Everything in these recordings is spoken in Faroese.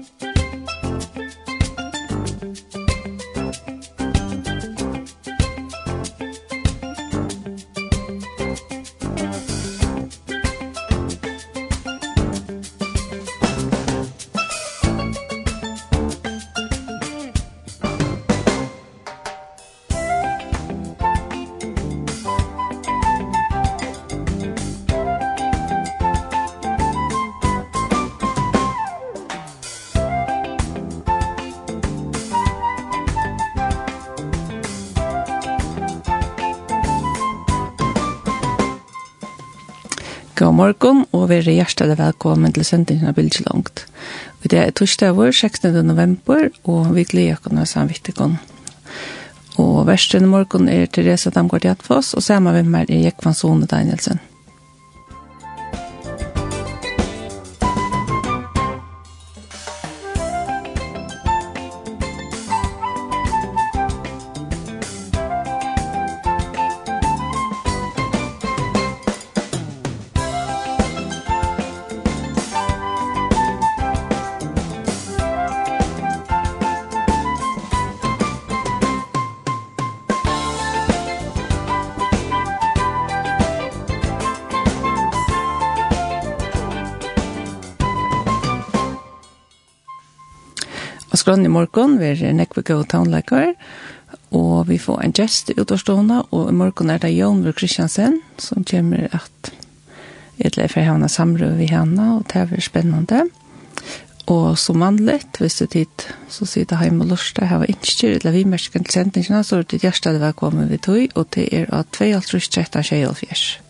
Musik morgon, og vi er hjertelig velkommen til sendingen av Bildselångt. Det er torsdag vår, 16. november, og vi gleder oss av samvittigen. Og versten i morgen er Therese Damgaard Jatfoss, og sammen med meg er Jekvann Sone Danielsen. skrønn i morgen, vi er nekve gode townleikere, og vi får en gjest ut av stående, og i morgen er det Jon Vur Kristiansen, som kommer at et jeg får havne samrøv vi henne, og det er spennende. Og som vanlig, hvis du tid, så sier det hjemme og lurer, jeg har ikke styrt vi vimerskene til sendingene, så er det hjertet det var kommet ved tog, og det er av 2.13.24.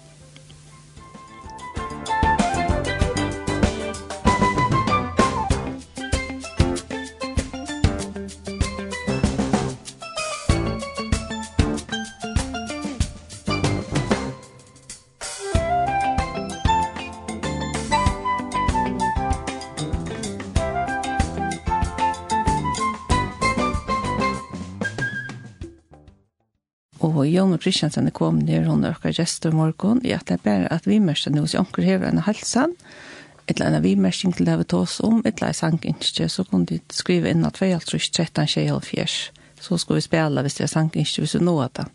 Jon Kristiansen er kommet ned, hun er akkurat gjester i morgen. det tror bare at vi mørker noe, så anker her en halsen, eller vi vimersing til det vi tås om, eller en sanginstje, så kunne de skrive inn at 2, 13, 13, 14. Så skal vi spille hvis det er sanginstje, hvis vi nå det.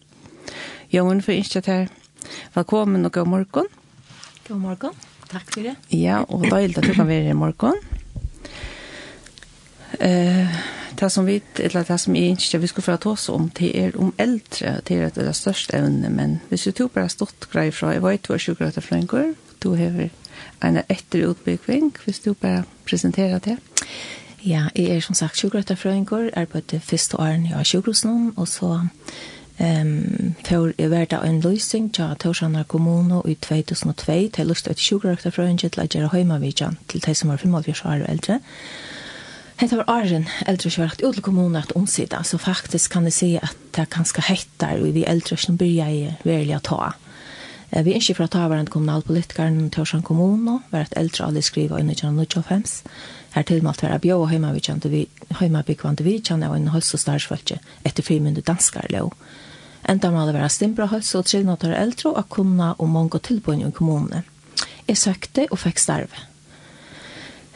Jon, for ikke til Velkommen og god morgen. God morgen. Takk for det. Ja, og det at du kan være i morgen. Eh det som vi, eller det som jeg ikke vi skulle få ta oss om, det er om eldre, det er det største evne, men hvis du tog bare stått grei fra, jeg vet du er sjukker fløyngur, du har en etterutbygging, hvis du bare presenterer det. Ja, jeg er som sagt sjukker er på det første åren jeg har sjukker og så Ehm för jag var där en lösning till Torshanar kommun i 2002 till lust att sjuka efter från Jetlager hemma vid Jan till det som var 55 år äldre. Hetta var Arjen äldre kjørt ut til kommunen at omsida, så faktisk kan jeg si at det er ganske hettar og vi eldre som byrja i verilig å ta. Vi er ikke for å ta hverandre kommunalpolitikeren til Årsjøen kommune, var et eldre alle skriver under 1995. Her til tilmalt var bjå og heimabyggvande vi, heimabyggvande vi kjenner og en høys og starsfølge etter frimunde danskar lov. Enda må det være stimbra høys og trivnatar eldre og kunne og mange tilbøyne i kommunene. Jeg søkte og fikk starve.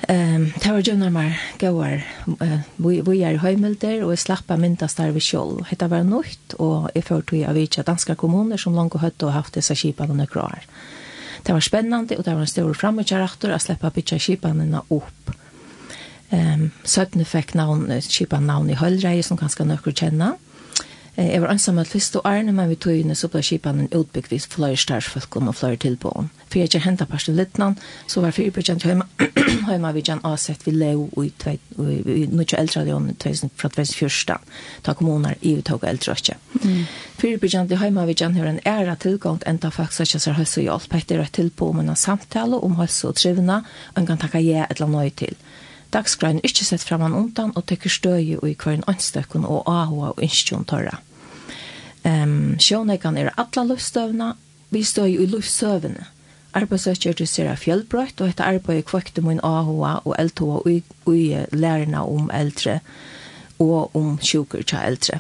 Ehm det var ju när man går vi vi är hemmelter och slappa mynta starv vi skjol. Hetta var nytt och i för tog jag vet att danska kommuner som långt och hött och haft dessa skipan under kvar. Det var spännande och det var en stor framåtkarakter att släppa bitcha skipanerna upp. Ehm um, sötne fick namn skipan namn i Höllreje som ganska nöcker känna. Jeg var ansam at første årene, men vi tog inn så ble kipanen utbygd vis flere stærsfølgen og flere tilbåen. For jeg ikke hentet parsten littnan, så var fire prosent hjemme, hjemme vi gjen avsett vi lev i noe eldre aljon fra 2014, da kommuner i vi tog eldre ikke. Fire prosent hjemme vi gjen høyre en ære tilgang til enda faktisk ikke så høys og hjelp, etter et tilbå om en samtale om høys og trivende, og en kan takke jeg et eller annet til. Dagsgrein er ikke sett frem framan undan og tekker støy i hver en anstøkken og ahua og innskjøn tørre. Um, Sjånekan er alla lustøvna, vi står jo i løvstøvene. Arbeidssøkjer til Sera Fjellbrøtt, og etter arbeid kvøkte min AHA og LTH og i, lærerne om eldre og om sjuker til eldre.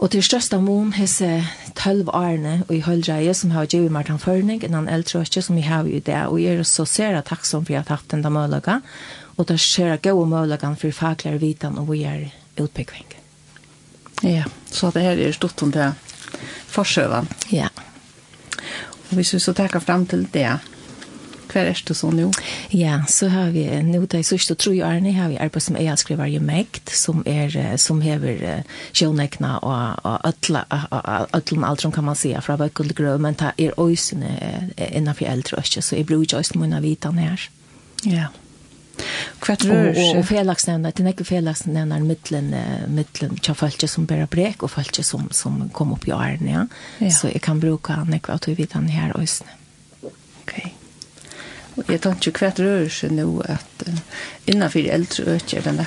Og til største mån hese tølv årene og i høldreie som har givet meg den førning enn han eldre og som vi har i det. Og jeg er så ser jeg takksom for at jeg har hatt den da. Og det skjer gode møløkken for faglære vitan og vi er utbyggvingen. Ja, så det här är stort om det försöva. Ja. Och vi så tacka fram till det. Hver er det så nå? Ja, så har vi nå de sørste tro i årene har vi arbeidet som jeg skriver i Mekt, som, er, som hever sjønekene og, og alt som kan man si, fra Bøkkel Grøv, men det er øsene innenfor eldre også, så jeg bruker ikke øsene mine vitene her. Ja kvart rör sig. Och felagsnämnare, det är inte felagsnämnare mittlen, mittlen tja fölkje som bära brek och fölkje som, som kom upp i åren, ja. ja. Så jag kan bruka han ekva att vi han här och Okej. Okay. Och jag tänker kvart rör sig nu att innanför äldre ökar den där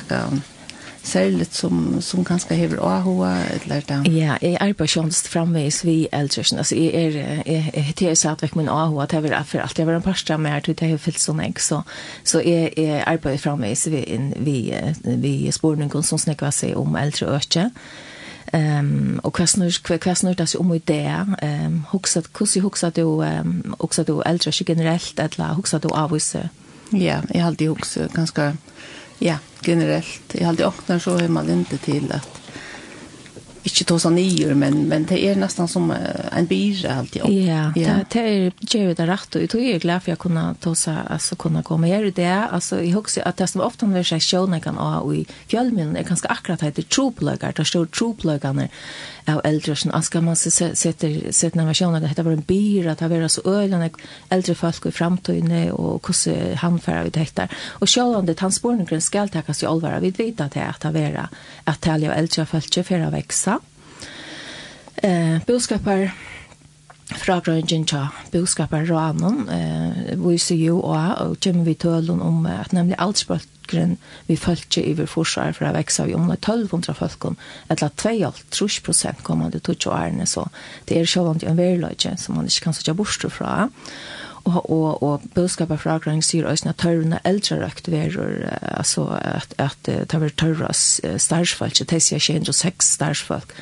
särskilt som som ganska hever AHA eller där. Ja, jag är på tjänst framvis vi äldre alltså är är jag heter så att min AHA att jag för allt jag var en pasta med att det har fyllt sån ägg så så är är på framvis vi in vi vi spårningen som snackar sig om äldre öke. Ehm um, och vad snur det om idé. Ehm um, huxat kussi huxat du ehm huxat du äldre generellt eller huxat du avse. Ja, jag har alltid huxat ganska Ja, generellt. Jag hade öppnar så hur man inte till att inte ta sig nyer, men, men det är nästan som en bira alltid. Ja, ja. Det, det är ju det rätt. jeg tror jeg er glad för att kunne ta sig, alltså kunna komma her i det. Alltså, jeg husker att det som ofta när jag sjön kan ha i fjällminnen är ganska akkurat heter det är troplögar, det står troplögarna av äldre sen aska man se sätter sätter när man känner att det var en bir att ha vara så ölen äldre folk i framtiden och hur handfära ut detta och hans spørninger ska tas i allvar vi vet att det att vara att tälja äldre folk för att växa eh boskapar fragrøyngen tja budskapar ranon, eh, viser jo og, og kommer vi tølen om at nemlig aldersbølgren vi følte iver forsvar for å vekse av om 1200 folken, etla 2,5 prosent kommande 20 årene, så det er sjåvand en verløyde som man ikke kan sitte bort fra. Og, og, og budskapet fra Grønning sier også at tørrene eldre røkt verer, altså at, at det var tørre starsfolk, det sier 106 starsfolk,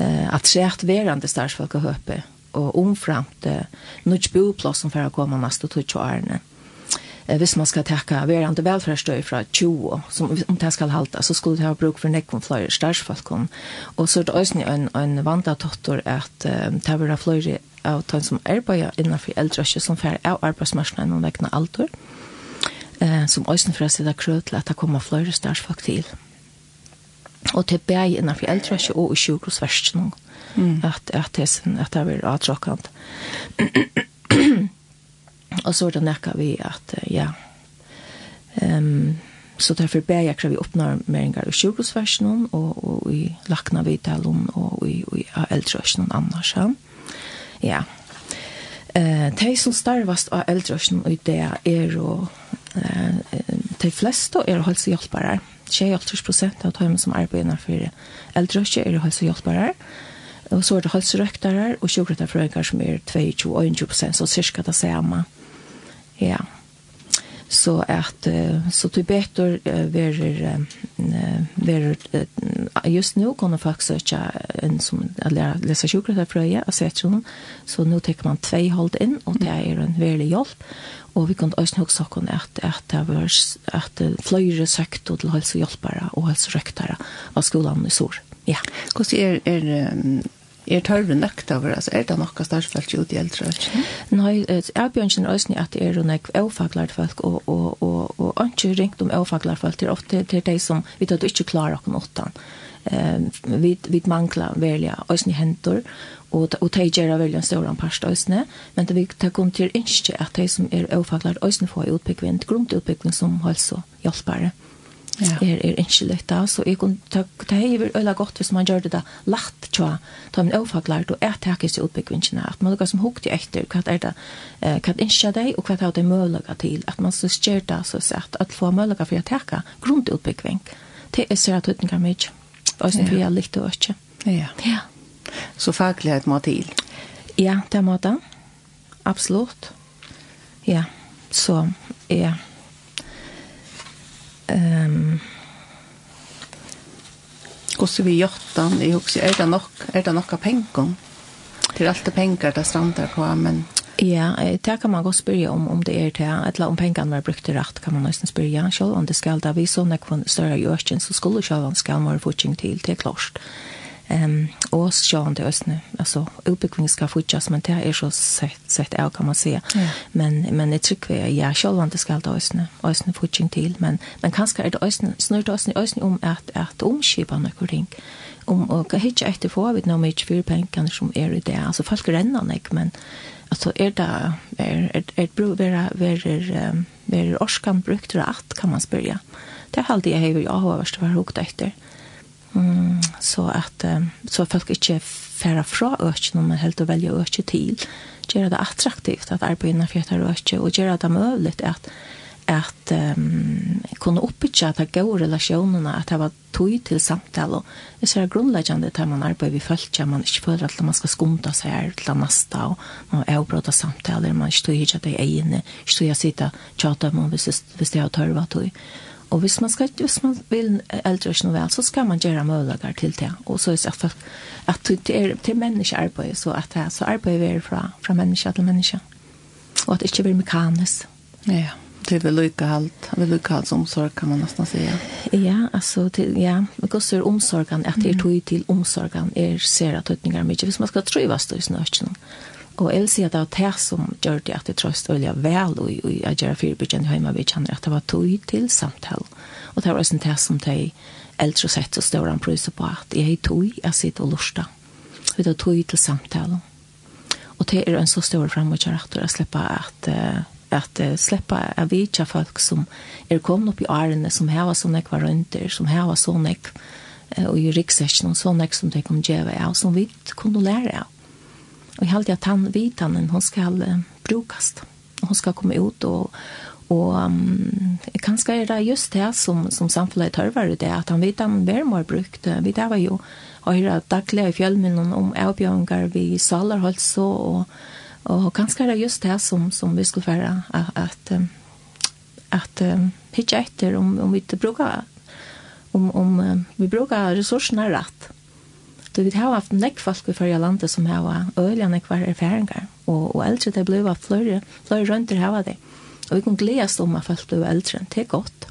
at det er verande starsfolk å høpe, og omframt eh, nødt boplassen som å komme neste til 20 årene. Eh, hvis man skal takke verandre velferdsstøy fra 20, som om det skal halte, så skulle det ha bruk for nekken flere størsfalken. Og så er det også en, en vanda tottor at eh, det vil ha flere av de som arbeider innenfor eldre, som får av arbeidsmarsjonen og vekkene alder, eh, som også for å sitte krøy til at det kommer flere størsfalk til. Mm og til bæg innenfor eldre og i sjukehusversen mm. at, at, det, at det er avtråkant og så er det nekka vi at ja um, så derfor bæg jeg krever oppnår meringer i sjukehusversen og, og i lakna vidtalen og i, og i eldre annars ja, ja. Eh, de som starvast av eldrøsjen i det er jo, eh, de fleste er helsehjelpere. Mm 60% av dem som arbeider innenfor eldrøkje er helsehjelpere, og så er det helserøktere og sjukretterfrøyker som er 22-21%, så cirka det samme. Ja. Så at, så til betor verer, verer, just nu kunne folk søke en som leser sjukretterfrøyker og setter noen, så nå tar man tvei hold inn, og det er en veldig hjelp, Og vi kunne også nok sagt at, at det var at flere søkte til helsehjelpere og helserøktere av skolen i Sår. Ja. Hvordan er, er er tørre nøkt over, altså er det noe størstfelt ut i eldre? Nei, jeg begynner ikke nøysen at det er noe avfaglert folk, og, og, og, og ikke ringt om avfaglert folk, det er ofte til de som vi vet at du ikke klarer noen åttan. Eh, vi, vi mangler velja øysen i hentor, og og tei gera vel ein stóran part øsne men det vi ta kom til ikke at tei som er ofaklar øsne får utbyggvent grunnutbygging som altså hjelpare ja. er er ikke lett så eg kunne ta ta hever øla godt viss man gjør det da latt tja ta en ofaklart og er ta ikke utbyggvingene at man lukker som hukti etter hva er det eh, hva ikke dei og hva er det til at man så skjerta så sett at få mulige for å taka grunnutbyggving det er så at utenker mye og så får jeg litt og ikke ja. Ja. Så faglighet må til. Ja, det må det. Absolutt. Ja, så ja. Ehm um, Hvordan vi gjør den? jeg husker, er det nok, er det nok av penger? Det er alltid penger det strander på, men... Ja, det kan man godt spørre om, om det er til, eller om pengene var brukt til rett, kan man nesten spørre, selv om det skal da vi sånne større gjørkjen, så skulle selv om skal man få til, det er klart. Ehm och så han det ösne alltså uppbyggning ska fortsätta men det är så sett sett är kan man säga. Men men det tycker jag ja själva det ska det ösne ösne fortsätta till men men kanske är det ösne snurrt ösne ösne om att att omskipa några ting. Om och kan hitta efter för vid några mycket för pengar som är det där alltså folk ränner nek men alltså är det är ett bro vara är vara orskan brukt rätt kan man spyrja. Det har alltid jag har jag har varit högt efter. Mm Mm, så att så folk inte färra fra öknen men helt och välja ökje till göra det attraktivt att arbeta för att ökje och göra det möjligt att att um, kunna uppbygga att ha goda relationer att ha tog till samtal och det är så grundläggande att man arbetar vid folk att man inte följer att man ska skumta sig här till nästa och man är obrata samtal man inte tog att det är inne inte tog att sitta tjata om man visst det har törvat tog Og hvis man, skal, hvis man vil eldre ikke noe vel, så skal man gjøre muligheter til det. Og så er det at, at det er til menneskearbeid, så at det så arbeid er fra, fra menneske til menneske. Og at det ikke blir mekanisk. Ja, ja. Det vel lykke alt. Det er lykke alt omsorg, kan man nesten si. Ja, altså, til, ja. Men også er omsorgen, at det er tog til omsorgen, er ser at tøtninger mye. Hvis man skal trøyvast det ikke Og jeg vil si at det var det som gjør det at jeg trøst øyelig vel og jeg gjør fyrbyggen hjemme vi kjenner at det var tog til samtale. Og det var også det som de eldre sett så større han prøyser på at jeg tog, jeg sitter og lurer Vi tar tog til samtale. Og det er en så stor fremover at jeg slipper at at uh, släppa av vita folk som är er komna upp i ärende som här var såna kvar runt som här var såna uh, och i riksdagen och såna som de kom ge av som vi kunde lära av Och jag alltid att han vitanen hon ska brukes. Hun ska komma ut och och um, kanske är det just det som som samhället hörvar det att han vitan värmer brukt. Vi där var ju høre daglig i fjällminnen om avbjørnger vi salar hållt så och och kanske är det just det som som vi skulle föra att att um, pitcha etter om om vi ikke brukar om om vi brukar resurserna rätt at vi har haft nekk folk i førre landet som har øyelig nekvar erfaringer, og, og eldre det ble av flere, flere rønter har det. Og vi kan glede oss om at folk ble eldre, det er godt.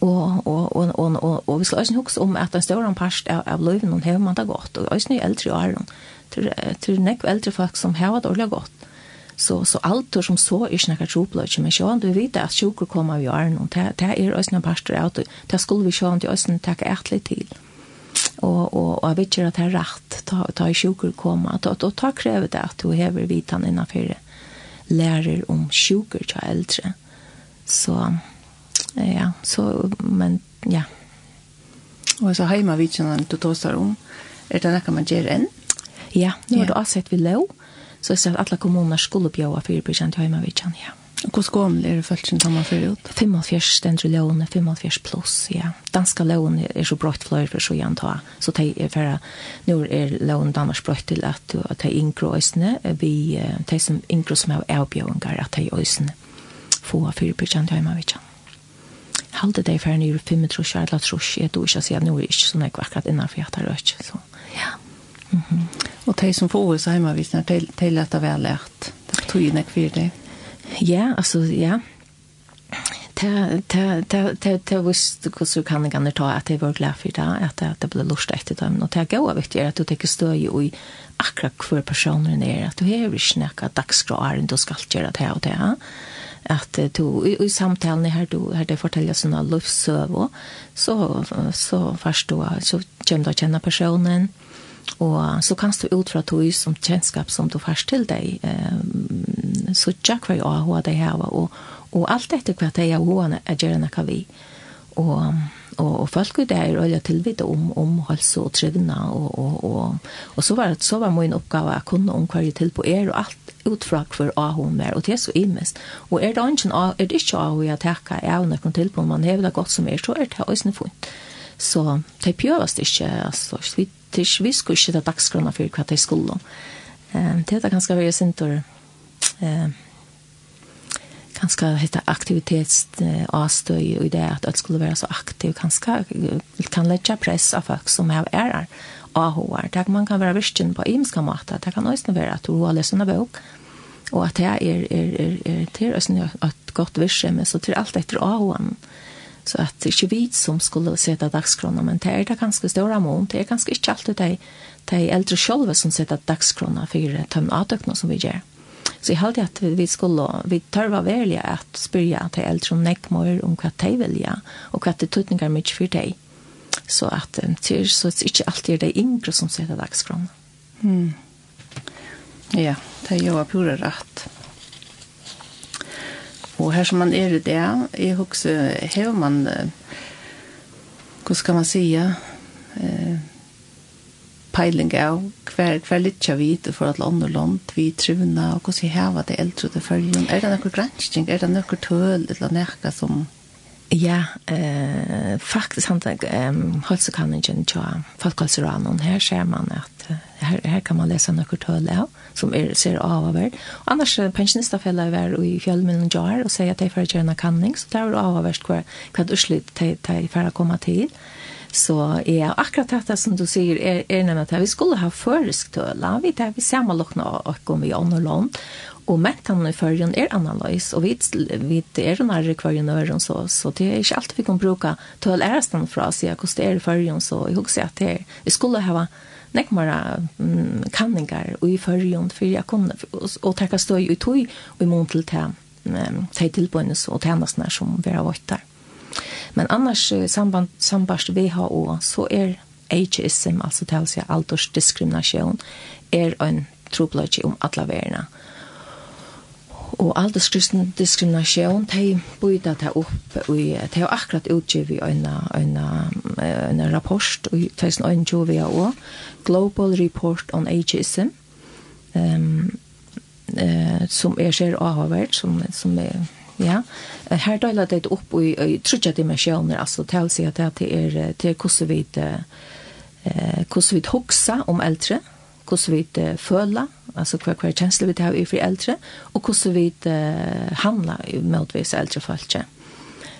Og, og, og, og, og, og vi skal også huske om at en større part av, av løven hun har man det godt, og også nye eldre i åren, til, til nekk eldre folk som har det dårlig godt. Så, så alt som så er ikke noe tropløyke, men sjåan, du vet at sjukker kommer i åren, og det er også en part av det, det skulle vi sjåan til også takke et til. Mm og og og vet ju att det rätt ta ta i sjukur koma att ta, ta kräver det att du häver vitan innanför lärer om sjukur til eldre. Så ja så men ja. Og så heima vet du tar om. Är det något man gör enn? Ja nu har du avsett vi lov. Så att alla kommuner skulle bjuda 4% hemma vet ja. Hvor skål er det følt som man fører ut? 45 stendere lån, 45 pluss, ja. Danske lån er så brått fløyre for så igjen ta. Så de er for nå er lån Danmark brått til at, at de yngre øsene, vi, de som yngre som er avbjøringer, at de øsene får 4 prosent hjemme av ikke. Halte de for nye 5 trus, eller trus, jeg tror ikke å si at nå er ikke sånn jeg akkurat innenfor jeg tar rødt. Så, ja. Mm -hmm. Og de som får oss hjemme, hvis de er lett å være lært. det er tog inn jeg for det. Ja, altså, ja. Ta, ta, ta, ta, ta visst hvordan kan jeg ta at jeg var glad for det, at, det ble lurt etter dem. Og det er gode viktig at du tenker støy i akkurat hver personen er, at du har ikke noe dagskrav du skal gjøre det og det. At du, i, samtalen her du, har det forteller sånne livsøver, så, så først du, så kommer du å kjenne personen, Og så kan du ut fra tog som kjennskap som du først til deg, um, så tjekk hva jeg har det her, og, og alt etter hva de har hva er gjerne noe vi. Og, og, og folk er der og jeg tilvidde om, om helse og trivna, og, og, og, og så var, så var min oppgave å kunne om hva jeg til på er, og alt ut fra hva jeg hun er, og det er så imest. Og er det, ikke, er det ikke av hva jeg takker, jeg har noen til på, man hever det godt som er, så er det også funnet. Så det prøves ikke, altså, slitt til vi skulle ikke ta dagsgrunner for hva skulle. Um, det er ganske veldig eh ganska ganske hette aktivitetsavstøy og det at alt skulle være så aktiv ganske kan legge press av folk som er ærer av HR. Det man kan være virkelig på imenska måte. Det kan også være at du har lest en bok og at det er, er, er, er til et godt virkelig, men så til alt etter av Så att det är inte vi som skulle sätta dagskronan, men det är det ganska stora mån. Det är ganska inte alltid de, de äldre själva som sätter dagskronan för tömnavtökna som vi gör. Så jag hade att vi skulle, vi törva välja att spyrja till äldre om näckmör om vad de vilja och vad det tutningar mycket för dig. Så att det är så att inte alltid det yngre som sätter dagskronan. Mm. Ja, det är ju pura rätt. Og her som man er i det, jeg husker, her man, hva skal man sige, eh, peiling av hver, hver litt jeg vet for at land og land, vi trivna, og hvordan jeg har det eldre til følgen. Er det noen granskning, er det noen tøl eller noe som Ja, eh, faktisk han tag um, hølsekaningen til folkhalseranen. Her ser man at her, her kan man lese noen tøle av, som er, ser av över. Og annars pensjonisterfeller er i fjellmiddelen jar og sier at de får gjøre en kanning, så det er av av hver hva utslitt de, de får komme til. Så ja, akkurat dette som du sier er, er nemlig at vi skulle ha førisk tøle. Vi, vi ser man lukkene og om vi ånder land og mentan i förrjun er analys og vi vi er en arre kvar i nörren så så det er ikke alltid vi kan bruka till ärstan för att se hur det er i förrjun så jeg husker at det er, vi skulle ha nek mara mm, kanningar i i for jeg kunne, og, og tacka støy och tog og i mån til till det till tillbundes og tjänsterna som vi har vært der. Men annars samband sambarst vi har WHO så är ageism alltså det vill säga åldersdiskrimination är en trupplöjtje om alla värna. Mm Og alderskristen diskriminasjon, de bøyda det opp, og de har akkurat utgivet en, en en rapport, og de har Global Report on Ageism, um, uh, som er ser avhåverd, som, som er, ja, her døyla det opp i, i trutja dimensjoner, altså til å si at det er, til hvordan vi, hvordan vi hoksa om eldre, hvordan vi uh, føler, altså hva, hva er kjensler vi har i for eldre, og hvordan vi uh, handler motvis eldre folk.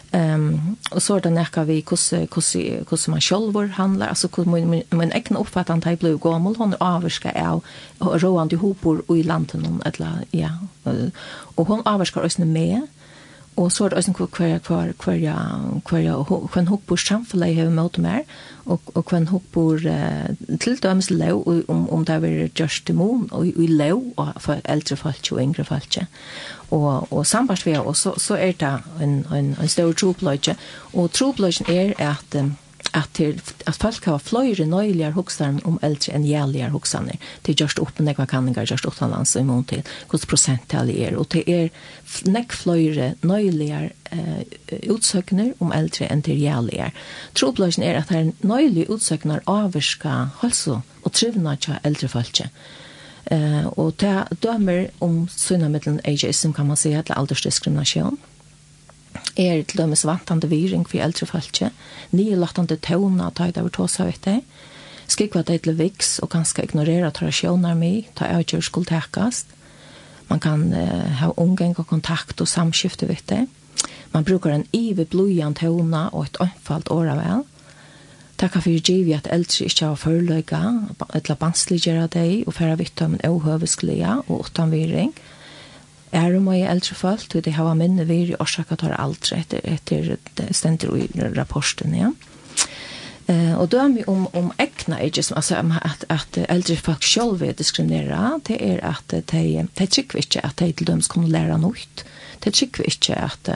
Um, og så er det nekka vi hvordan, hvordan, hvordan man selv handler, altså hvordan min, min egen oppfattet at jeg ble gammel, hun er avvarska av rående hopor i landet noen, eller, ja, og hun avvarskar oss med, og så er det også hver hver hver hver hver hver hokbor samfunnet jeg har møtt mer, og, og hver hokbor eh, til dømes lov om, om det er just til mån, og i lov og for eldre folk og yngre folk. Og, og sambandsvea, og så, så er det en, en, en større tropløyde, og tropløyden er at um, at, til, at folk har fløyre nøyligere hoksene om eldre enn jæligere hoksene. Det er just opp med nekva kanninger, gjørst utenlands i mån til hvordan prosenttallet er. Og det er nekk fløyre nøyligere eh, utsøkner om eldre enn til jæligere. Trobløsene er at det er nøylige utsøkner avvirka halso og trivna til eldre folk. Eh, og det dømer om sønne mittelen ageism kan man si, eller aldersdiskriminasjon er til dømes vantande viring for eldre falskje, nylattande tøvna ta i det over tåsa vet jeg, det til viks og ganske ignorera tradisjoner mi, ta avgjør skuld tekast. Man kan uh, ha omgang og kontakt og samskifte vet jeg. Man brukar en ive blojan tøvna og et anfalt åra vel. Takka fyrir givi at eldre ikkje har forløyga, etla bansliggjera deg og færa vittum en ohøvesklea og utanviring. viring er om jeg eldre folk, og det har minne vi i årsaket tar alt etter, etter stendet i rapporten, ja. Uh, og da er vi om, om egna ageism, altså at, at eldre folk selv er diskriminere, det er at de, de trykker ikke at de til dem skal lære noe. De trykker ikke at,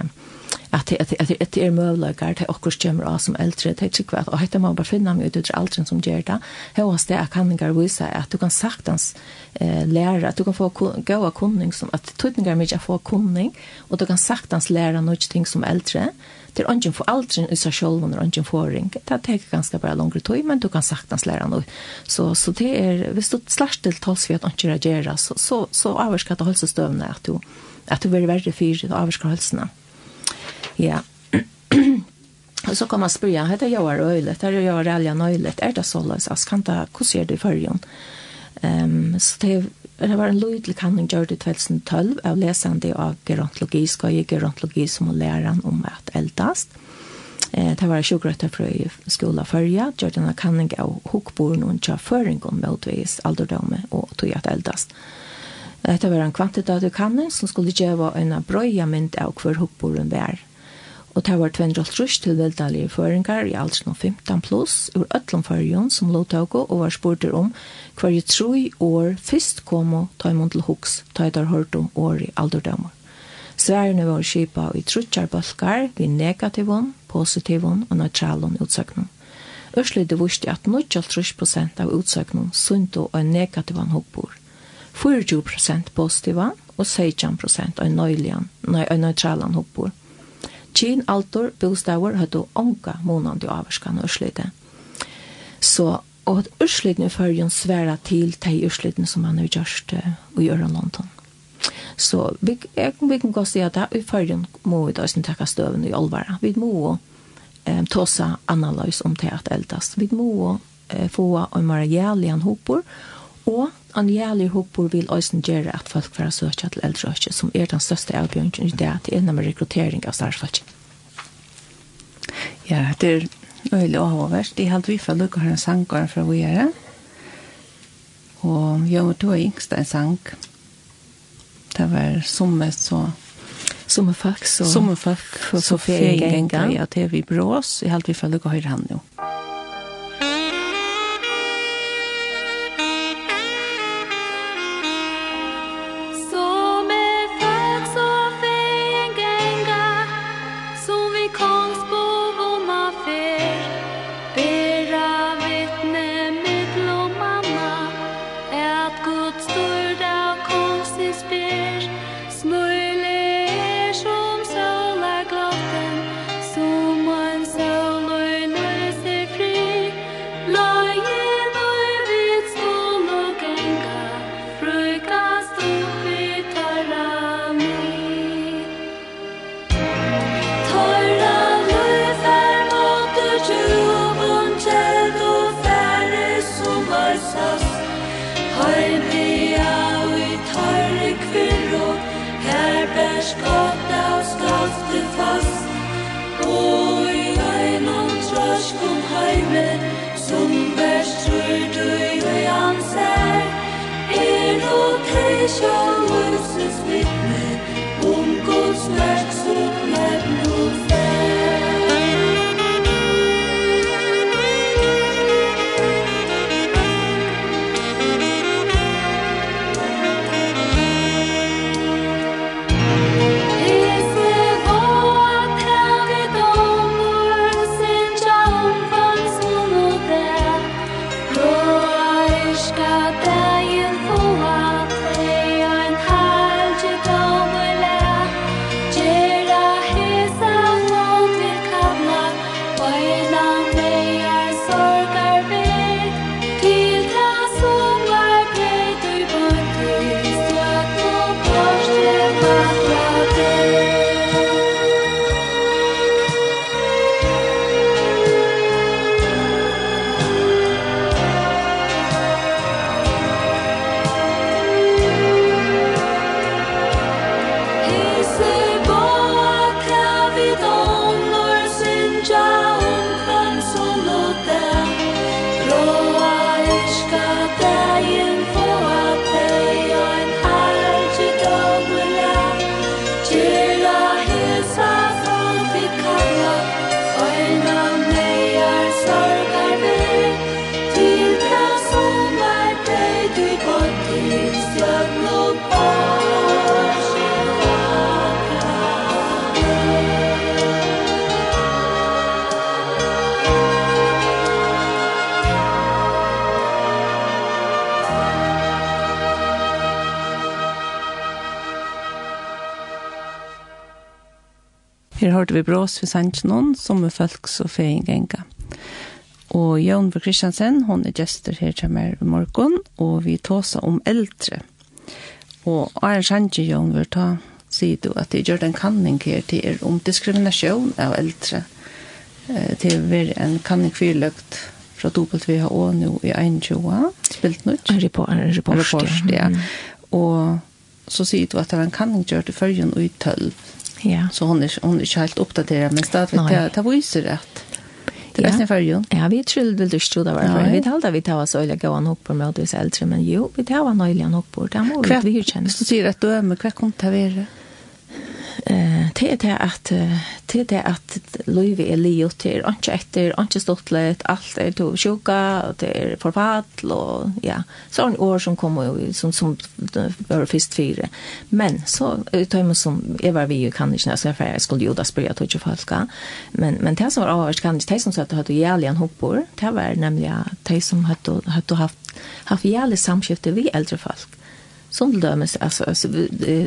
at det at det at det är möjligt att också kommer av som eldre det tycker og att man bare finna meg ut allt som gjør det hos det kan jeg vise at du kan saktens eh, lære at du kan få goda kunning som at tutningar mycket få kunning og du kan saktens lære noe ting som eldre det er ikke for aldrig i sig själv och ingen förring. Det tar ganske bara langere tøy men du kan saktens lære noe Så, så det er hvis du slags til tals för att ikke reagera, så, så, så avvarskar det holdsestøvende at du, at du blir värre fyrt avvarskar hälsorna. Mm. Ja. Och så kan man spyrja, heter jag var öjligt, det är jag är äljan öjligt, är det så lös, jag kan inte, hur ser det i förrjön? Um, så det, det var en lydlig handling gjord i 2012 av läsande av gerontologi, skoja gerontologi som och läran om att eldast. Eh, det var sjukrötter i skola förrja, gjord en kanning av hokborn och tja föringon motvis alderdome och tog att eldast. Det var en kvantitativ kanning som skulle göra en bröja mynd av hver hokborn var Og det var 250 tilveldelige føringar i aldersen 15 pluss ur øtlom førjon som lovtago og var spurter om hver i år først kom og ta imot til hoks, ta etter hørt om år i alderdommer. Sværene var skipa i trutjar bølgar vi negativon, positivon og neutralon utsøknum. Ørslid det vusti at 93% av utsøknum sunto og negativon negativan hokkbor. 40% positivan og 16% av nøylian, nei, nøytralan hokkbor. Kien, altor, bostavur høttu onka månande avvarskan og urslite. Så, og at urslitene fyrir førjen sværa til de urslitene som han har gjørst i Øren London. Så vi, jeg, vi kan gå si at det i førjen må vi da sin takka støven i olvara. Vi må eh, tåsa analys om det at eldast. Vi må eh, få en marialian hopor og en jævlig hoppor vil øysen gjøre at folk får søke til eldreøkje, som er den største avbjørnsen i det, til er nemlig rekruttering av starfalk. Ja, det er øyelig og håverst. Det er helt vi for å lukke her en sangård fra vi er. Og jeg og to er yngste en sang. Det var sommer så... Sommerfolk, så... Sommerfolk, så ferien gengar. Ja, det er vi brås. Det er helt vi for å lukke her han jo. Ja. Her hørte vi brås for sannsjonen, som er folks og feingenga. Og Jørn B. Kristiansen, hon er gjester her til meg i morgen, og vi tåsa om eldre. Og Arne Sanchi, Jørn, vil ta sier du at det gjør den kanning her til er om diskriminasjon av eldre eh, til å være en kanning fyrløkt fra WHO nå i 21, spilt nå En report, en report, ja. ja. Mm. Og så sier du at det var en kanning gjør til følgen og i tølv Ja. Så hon är hon är inte helt uppdaterad men stad vet jag ta visar rätt. Det är nästan för ju. Ja, vi tror väl det stod där varför. Vi talade vi tar oss öliga gå nog på med oss äldre men jo, vi tar var nöjligen nog på det må vi ju känna. Så säger att du är med kvar kontaverar eh det det att det det att Louis är Leo till och efter och stottlet allt är då sjuka och det er förfall och ja så år som kommer som som var først fire men så tar man som är var vi ju kan inte så för jag skulle ju jeg tog ikke folk men men det som var avhørst kan inte det som så att hade en hoppor det var nämligen det som hade hade haft haft jävligt samskifte vi äldre folk som dömes alltså, alltså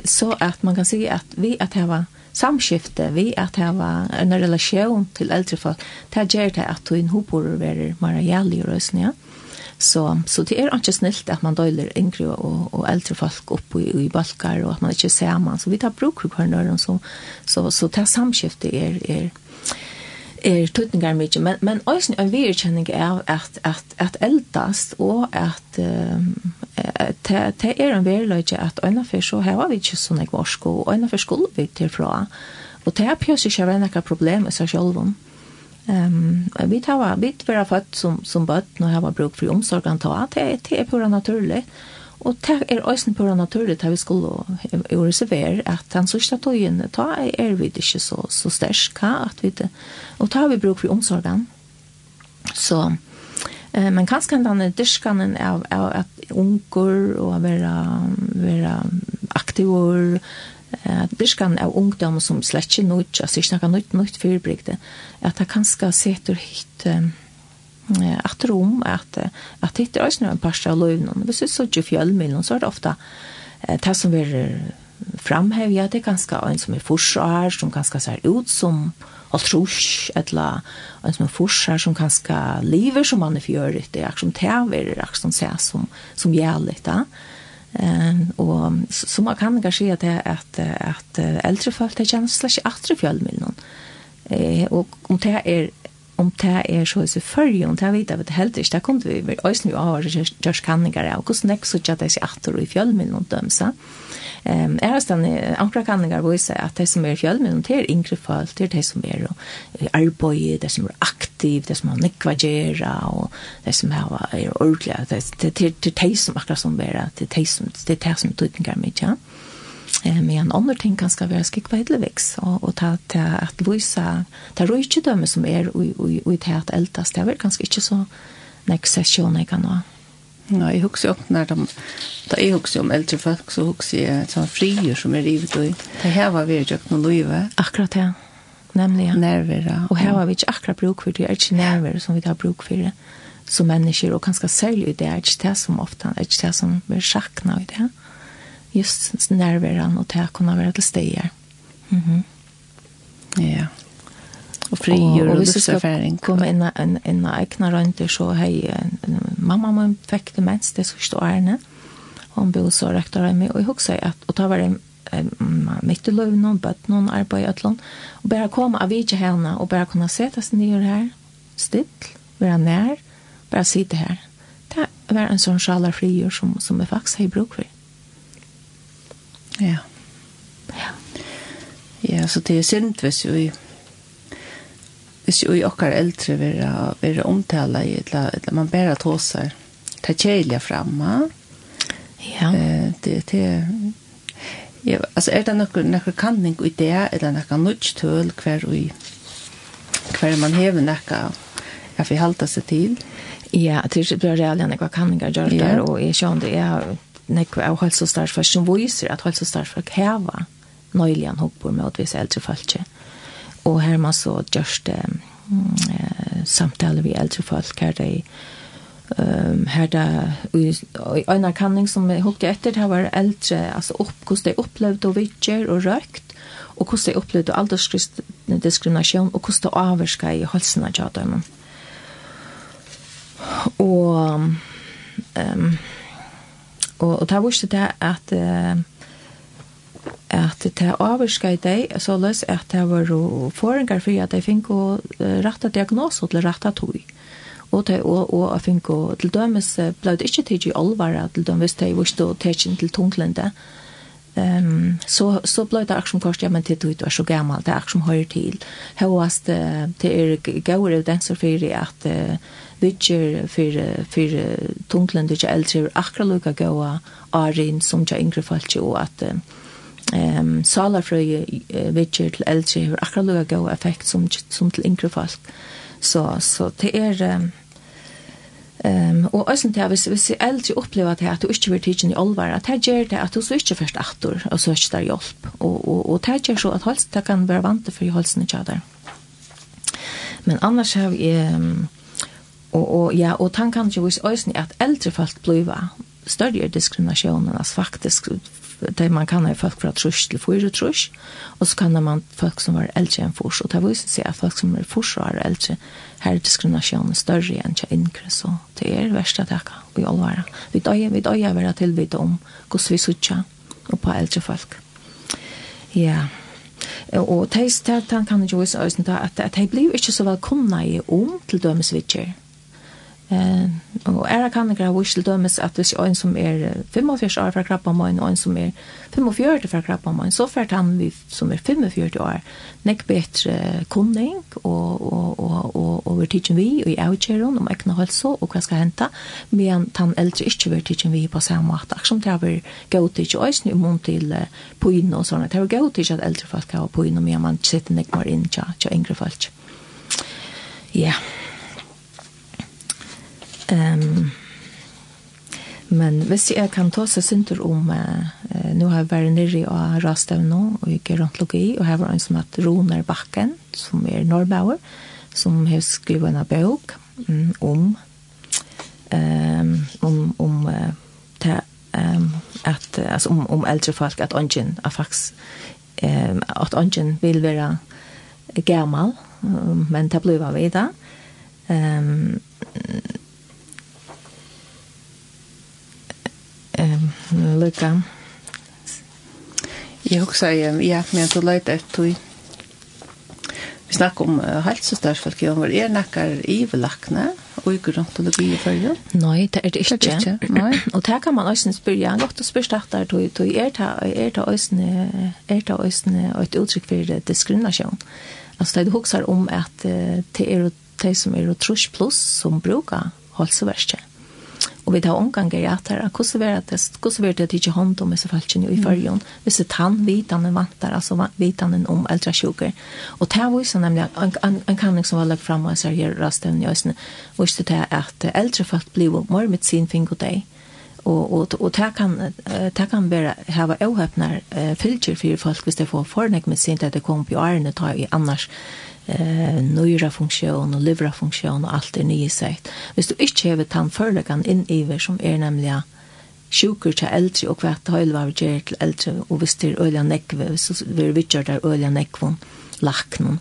så att man kan si att vi att ha samskifte, vi att ha en relation till äldre folk. Det gjør det at du inhoppor være mer jävlig rösten, ja. Så, så det är inte snilt att man døyler yngre och, og äldre folk upp i, i balkar och att man inte ser man. Så vi tar bruk för kvarnören så, så, så det samskifte er, är, är, er tutningar mykje, men, men også en virkjenning er at, at, at eldast og at, um, det er en veriløyde at øynefyr så har vi ikke sånn jeg var og øynefyr skulle vi tilfra. Og det er pjøs ikke være noe problem i seg selv. Um, vi tar vi var født som, som bøtt når jeg var bruk for omsorgen ta, det, det er pura naturlig. Og det er også pura naturlig at vi skulle jo reservere at den sørste tøyen, ta er vi ikke så, så stersk, at vi, og ta vi bruk for omsorgen. Så, so, Eh men kanskje den er diskan av av at unger og vera vera aktiver eh diskan av ungdom som slett ikke nødt, altså ikke noe nødt nødt fyrbrygde. At det kanskje setter hit eh at rom at at det er også en par av løvnen. Hvis du så ikke fjellmiddelen, så er det ofte det som er framhevja, det er kanskje en som er forsvar, som kanskje ser ut som altrush etla alltså man forskar som kanske lever som man är förgörigt det er är som täver det som ser som som jävligt va ehm og så man kan kanske at det at, at eldre folk det känns slash åter fjällmill någon eh og om det er om det er så i förr om det vet jag vet helt inte där kommer vi ösn ju har just og och så nästa så att det är åter i fjällmill någon dömsa eh Ehm är stan ankra kanningar vill säga at det som er fjöl men det er yngre folk det er det som är arbeid, det som er aktiv det som har nekvagera og det som er är ordliga det det det det som akkurat som er, det er det som det det som tydningar med ja. Men en annen ting kan ska vara skikva hedleviks og och ta at vise, ta rojtje som er och och och det här eldast det er vel ganska ikke så nek session jeg kan ha Ja, jeg husker jo når de, da jeg husker om eldre folk, så husker jeg sånne frier som er rivet og det her var vi jo ikke noe løyve. Akkurat ja, nemlig ja. Nerver, ja. Og her var vi ikke akkurat bruk for det, det er ikke nerver som vi har bruk for det som mennesker, og kanskje særlig det er ikke det som ofte, det er ikke det som blir sjakna i det. Just nerveren og det å kunne være til steder. Mhm. Mm -hmm. ja og, och frigjord och livserfaring. komme inn en en egna rönt så hej mamma min fikk det mest det sista årene. Hon bor så rektor av meg, og jeg husker at, og ta var det mitt i løven, og bøtt noen arbeid i allan og bare komma av vilka henne och bara kunna sätta sig ner her, still være nær, bare sitte her. det var en sånn sjala frigjør som som jeg faktisk har bruk for. ja ja ja så det är synd visst ju hvis jo i okkar eldre vera, vera omtala i, eller, eller man bæra tåsar, ta kjelja framma. Ja. Eh, det, det, ja, altså er det nokkur, nokkur kanning i det, eller nokkur nudgtøl hver ui, hver man hever nokka, ja, vi halta seg til. Ja, det er bra reallig nokkur kanningar gjør ja. der, og jeg kjønner det, er nekva av helsostarfar som viser at helsostarfar heva nøylian hoppor med å vise eldre falskje. Mm og her man så just eh, samtale vi eldre folk. Her det um, her där i en kanning som jag hukte etter det var eldre, altså opp hvordan de opplevde og vittjer og rökt og hvordan de opplevde aldersdiskriminasjon og hvordan de avvarska i halsen av dem og um, og, og det var ikke det at uh, at det er avvarska i deg, så løs at det var forengar for at de fikk å rette diagnoser til rette tog. Og, det, og, og jeg fikk til dømes, ble det ikke tid i alvare til dømes, det visste å tidsen til tunglende. Um, så, så ble det akkurat som kors, ja, men det er så gammel, det er akkurat som høyre til. Høyest, det er gøyere evidenser for at uh, vidtjer for, for tunglende ikke eldre, akkurat lukket gøyere arin som ikke yngre folk, og at uh, ehm uh, vitcher til eldre har akkurat lukka god effekt som, som til yngre folk. Så, så det er... Ehm um, og øsen til hvis hvis jeg aldri opplever at at du ikke blir teach i allvar at det gjør det at du så ikke først atter og så ikke der hjelp og, og, og det gjør så at helst det kan være vant for helsen ikke der men annars har vi um, og, og, ja, og tanken kan jo hvis øsen at eldre folk blir større diskriminasjonen altså faktisk det man kan ha folk fra trus til fyra trus og så kan man folk som var eldre enn fors og det viser seg at folk som er fors og er eldre, her er diskriminasjonen større enn jag yngre så det är verste at jeg kan i allvara vi döjer vi döjer være tillvita om hvordan vi sitter og på eldre folk ja. Og teist han kan jo vise øyne at, at de blir ikke så velkomne i om til dømesvitjer Eh, og er kan ikke ha til dømes at hvis en som er 45 år fra krabba møyen, og en som er 45 fra krabba møyen, så fært han vi som er 45 år nek betre kunning og, og, og, og, og vi tidsen vi og i avgjøren om ekne hølse og hva skal hente, men han eldre ikke vi tidsen vi på samme måte. Akkurat som det har vi gått til øyne i mån til poinene og sånne. Det har vi gått til at eldre folk har poinene, men man sitter nek mer inn til yngre folk. Ja. Yeah. Um, men hvis jeg kan ta seg synder om uh, nå har jeg vært nere av nå og ikke gerontologi og her var en som heter Roner Bakken som er Norrbauer som har skrivet en bok um, om um, om, om uh, ta, um, at, altså, om, om eldre folk at ånden er faktisk um, at ånden vil være gammal um, men det blir vi da um, um, lykka. Jeg husker, ja, men du løyte et tog. Vi snakker om uh, helsestørsfolk, og hvor er nekker ivelakne, og ikke rundt og i følge? Nei, det er det ikke. Det er ikke. Nei. Og det kan man også spørre, han godt å spørre starter, er det er det også er det også et uttrykk for diskriminasjon. Altså, det husker om at uh, det er det som er trus pluss som bruker halseverskjøn. Og vi tar omgang i at her, hvordan vil det, hvordan vil det ikke hånd om disse falskene i førjen, hvis det tann vitene vantar, altså vitene om eldre sjuker. Og det var jo nemlig, en, en kanning som var lagt frem, og jeg her rasten i øsene, viste det at eldre folk blir mer med sin fing og deg, og og og ta kan ta kan vera hava ohöppnar uh, fylgjer fyrir folk hvis det får fornek med sint at det kom på arne ta i annars eh nyra funksjon och livra funksjon og alt er nye sagt. Hvis du inte har tann førlegan in i som er nämligen sjuker til eldre og hvert høyl var gjør til eldre og hvis det er øyla nekve så vi gjør der øyla nekvon laknon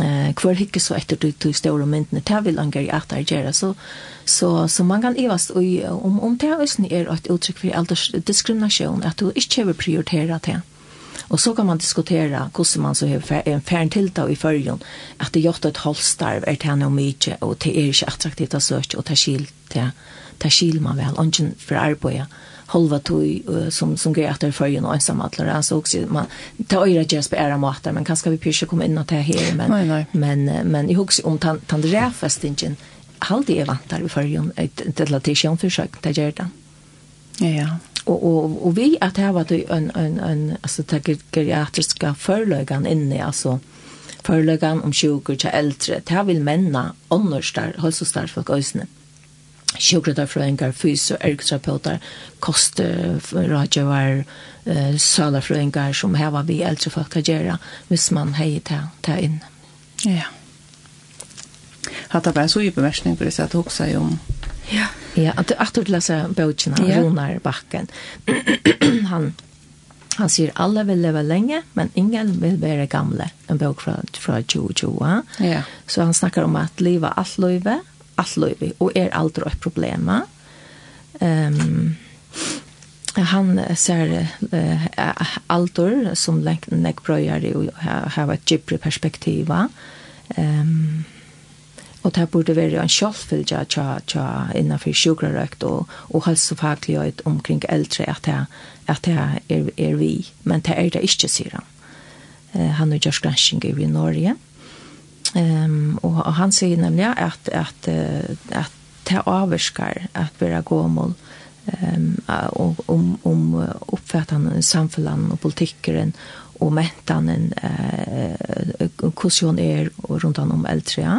eh kvar hikke så etter du til store myndene ta vil anger i at gjøre. Så så så man kan evast og om om det er et uttrykk for aldersdiskriminasjon at du ikke vil prioritere det. Och så kan man diskutera hur man så har en färn till i förrjon att det gjort ett hållstarv är det nog mycket och det är inte attraktivt att söka och ta skil till ta skil man väl och inte för arbeta halva tog som som går efter det förrjon och ensam att lära så också man ta öra just på era matar men kanske vi pusha komma in och ta här men nej, nej. men men i hooks om tant tandräfestingen halde är vantar i förrjon ett relation försök ta gärda. Ja ja og og og vi at her var det en en en altså det geriatriske forløgan inne altså forløgan om sjuka til eldre det vil menna här vill männa annars där hälsostark folk ösne sjuka där fröingar fys og ergoterapeuter koste kost var eh sala for fröingar som her var vi eldre folk kan gjøre hvis man hejer ta ta in ja hatt det bare så i bemerkning på det at också sier om Ja, ja att att du läser boken han ja. Ronar backen. han han säger alla vill leva länge men ingen vill vara gamla. En bok från från Jojo. Ja. Så han snackar om att leva allt livet, allt livet och är aldrig ett problem. Ehm um, han ser uh, altor som länknek bröjar och har ett gibri perspektiva. Ehm um, og det burde være en kjølfølge tja, tja innenfor sjukrarøkt og, og helsefaglighet omkring eldre at det, at det er, er vi, men det er det ikke, sier han. Eh, han er gjørs granskinger i Norge, um, og, og han sier nemlig at, at, at det avvarskar at vi er gåmål um, om, om, om oppfattende samfunnet og politikkeren og mentanen uh, hvordan er rundt om eldre, ja.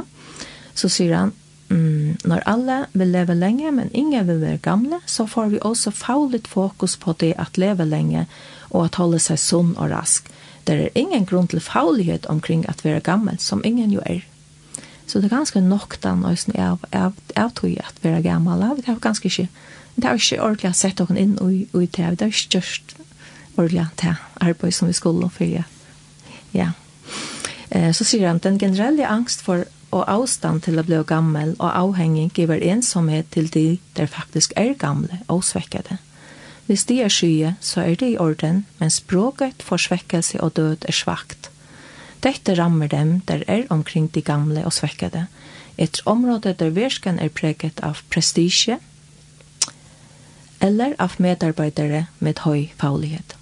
Så sier han, mm, når alle vil leve lenge, men ingen vil være gamle, så får vi også fagligt fokus på det at leve lenge og at holde seg sunn og rask. Det er ingen grunn til faulighet omkring at være gammel, som ingen jo er. Så det er ganske nok den øyne av, av, av tog at være gammel. Vi har ganske ikke, det er ikke ordentlig å sette noen inn i, i det. Det er ikke størst ordentlig til arbeid som vi skulle for. Ja. ja. Eh, så sier han, den generelle angst for og avstand til å bli gammel og avhengig giver ensomhet til de der faktisk er gamle og svekkede. Hvis de er skye, så er det i orden, men språket for svekkelse og død er svagt. Dette rammer dem der er omkring de gamle og svekkede. Et område der versken er preget av prestisje, eller av medarbeidere med høy faglighet.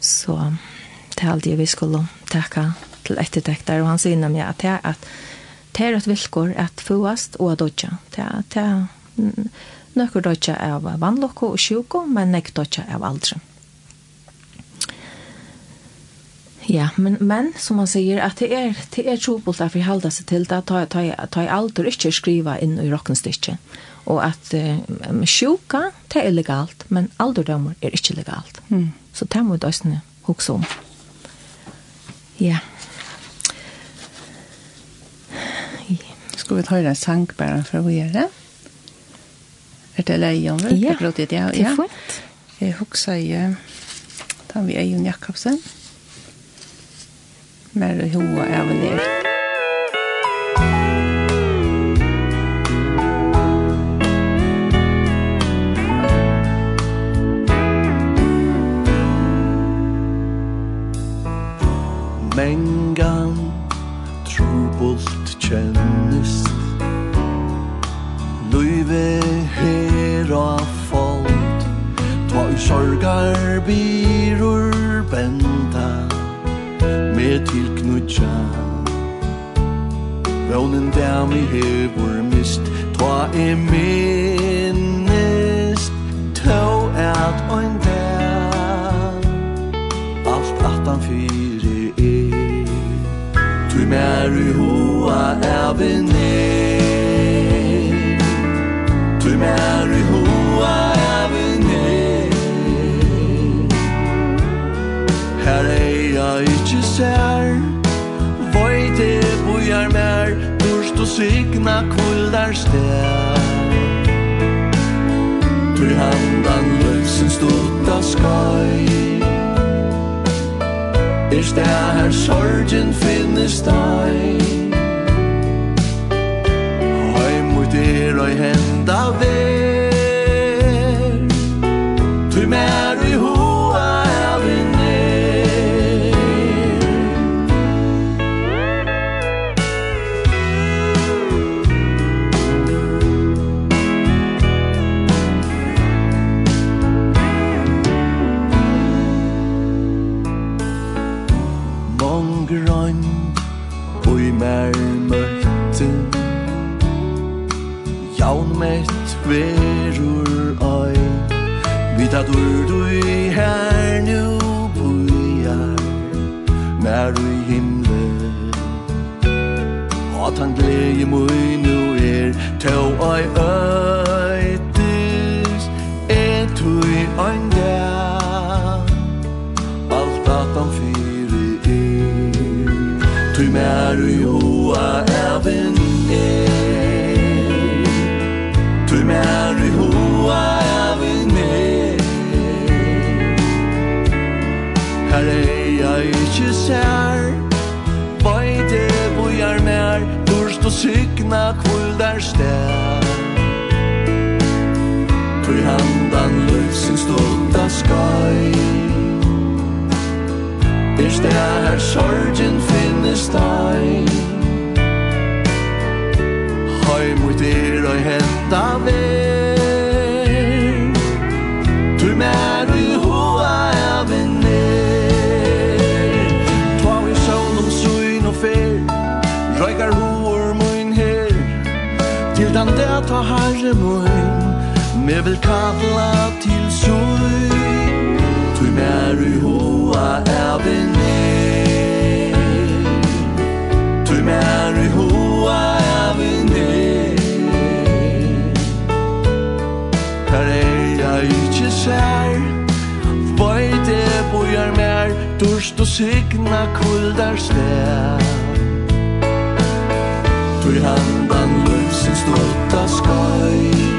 Så det er alt jeg vi skulle takke til ettertekter, og han sier nemlig at det er at det er et vilkår at fåast og at dødja. Det er nøkker dødja av vannlokko og sjuko, men nek dødja av aldre. Ja, men, men som man sier, at det er, det er trobult at vi halda seg til det, ta, ta, ta i alder ikke skriva inn i rockenstikket. Og at eh, sjuka, det er legalt, men alderdommer er ikke legalt. Mm. Så det må vi da huske om. Ja. Yeah. Skal vi ta en sang bare for å gjøre det? Er det leion? Ja, det er fint. Jeg husker jeg, da vi er Jon Jakobsen, med hoa er og nere. Mengan trubult kjennist Løyve her og folk Tva i sorgar birur benda Med tilknutja Vånen der mi hevur mist Tva i minnist Tå er at oin der Alt aftan fyr mer i hoa er vi ned Tu mer i hoa er vi ned Her er jeg ikke ser Voi Vøyte bojar mer Durst og signa kuldar sted Tu handan løvsen stutta skoj Er stær her sorgen finnes deg Høy mot er og henda vei Da dur du i her nu bujar Mer du i himle At han glede mui nu er Tau ai øytis Et du i ein dag. Alt at han fyri er Tu mer i sykna kvöldar stær. För handan lövsins stolta skai Er stær sorgen finnes deg Hei mot er og henta vei som vil kalla til søy Tui meru hoa er vene Tui meru hoa er vene Her er jeg ikkje sær Vøyde bojar mer Durst og signa kuldar stær. Tui handan løvsins stolta skoj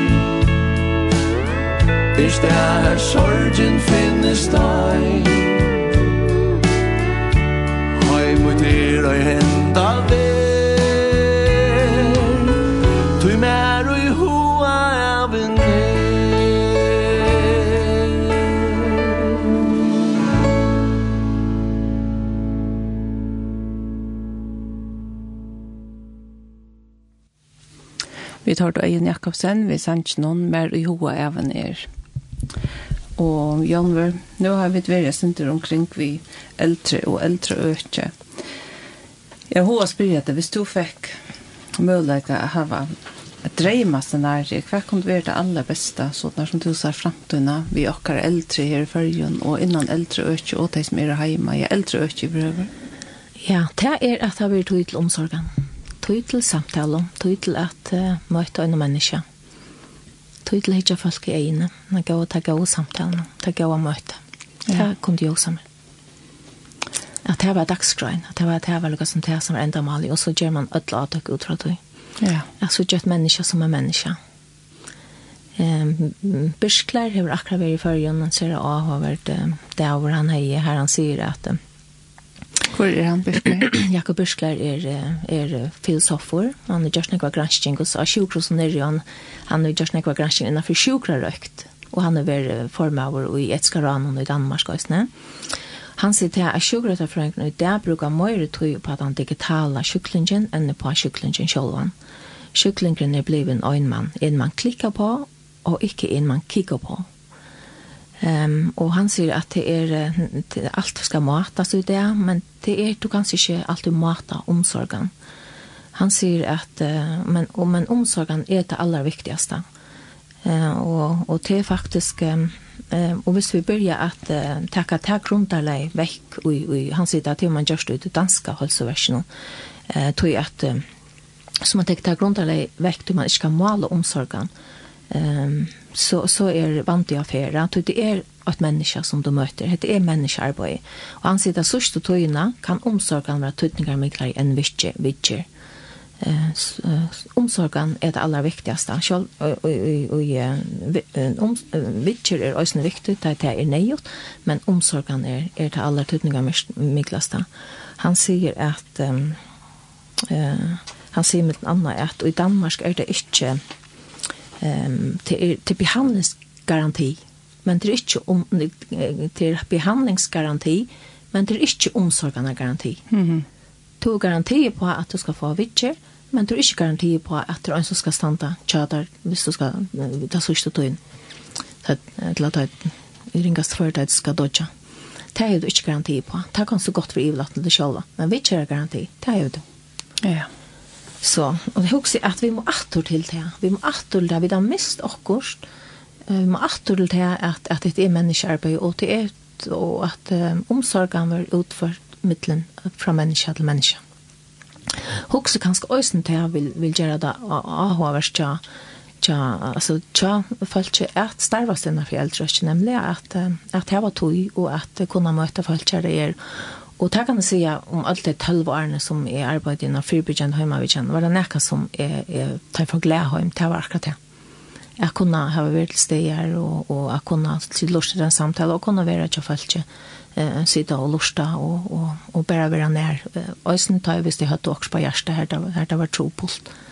Hvis der er sorgen finnes deg. Høy mot er og henda ver Tu mer og i hoa av en Vi tar då Eion Jakobsen, vi sanns noen mer i hoa av er og Janver. Nå har vi vært senter omkring vi eldre og eldre øke. Jeg har spyrir at hvis du fikk mulighet å ha et dreima scenarie, hva kunne være det aller beste, sånn som du ser fremtiden, vi okker eldre her i følgen, og innan eldre øke, og de som er hjemme, jeg eldre øke i brøver? Ja, det er at det blir tog til omsorgen, tog til samtalen, tog til at uh, møte en menneske. Mm til hitja folk i egne, man gav og ta gav samtalen, ta gav og møte. Det kunne jeg også med. At det var dagsgrøn, at det var, det var noe som det som var enda malig, og så gjør man ødla avtak ut fra det. Ja. Jeg så gjør et menneske som er menneske. Um, Byrskler har akkurat vært i førjen, han ser av over det hvor han heier her, han sier at um, Hvor er han Byrkler? Jakob Birskler er, er filosofer. Han er just nekva gransking, og så sjukrosen er han, han er just nekva gransking innenfor sjukrarøkt. Og han er ver formaver i Etskaranen i Danmark også. Han sier til at sjukrarøktafrøyngene i dag bruker møyre tog på den digitala sjuklingen enn på sjuklingen sjølvan. Sjuklingen er blevet en øynmann. En man klikker på, og ikke en man kikker på. Ehm um, och han säger att det är det, allt ska matas ut det, men det är du kanske inte alltid mata omsorgen. Han säger att uh, men om men omsorgen är det allra viktigaste. Eh uh, och och det är faktiskt um, eh och hvis vi börjar att uh, tacka tag runt alla veck och och han säger att man just ut danska hälsoversion. Eh tror jag att uh, som man tänkte tag runt veck då man ska måla omsorgen. Ehm um, så, så er vant i å fære. Det er att människa som du möter. Det är människoarbete. Och han sitter sist och tøyna kan omsorgen være tøyningar mycket enn vitcher. vitcher. Eh, omsorgen er det aller viktigaste. Själv, och, och, och, vitcher är också viktigt att det är nejot, men omsorgen är, är det aller tøyningar mycket. Han säger att um, eh, han säger med en annan att i Danmark är det inte ehm till til behandlingsgaranti men det er inte om till behandlingsgaranti men det er inte omsorgende garanti. Mhm. Du to garanti på att du ska få vitcher men det är inte garanti på att du ens ska stanna chatar hvis du ska ta så stort in. Så att låta ringast at du skal dodja. Det är du inte garanti på. Det kan så gott för ivlat det själva. Men vitcher er garanti. Det är ju det. Ja. Så, og det husker at vi må attor til det. Vi må attor til det. Vi har mist akkurat. Vi må attor til det at, at det er menneskearbeid, og det er og at um, omsorgen var utført mittlen fra menneske til menneske. Husker kanskje øysen til jeg vil, vil gjøre det avhåvers tja, tja, altså tja, folk ikke at starva sina foreldre, ikke nemlig at, at jeg var tog, og at kunne møte folk tja det er, Og det kan jeg si om alt de tølv årene som jeg arbeidet innan fyrbyggjende hjemmavitjen, var det nekka som jeg, jeg tar for glede hjem, det var akkurat det. Jeg kunne ha vært til steder, og, og jeg kunne til lort til den samtale, og kunne være til folk ikke eh, sitte og lorte, og, og, og bare være nær. Øysen tar jeg hvis jeg hadde også på hjertet her, det var tropult. Mm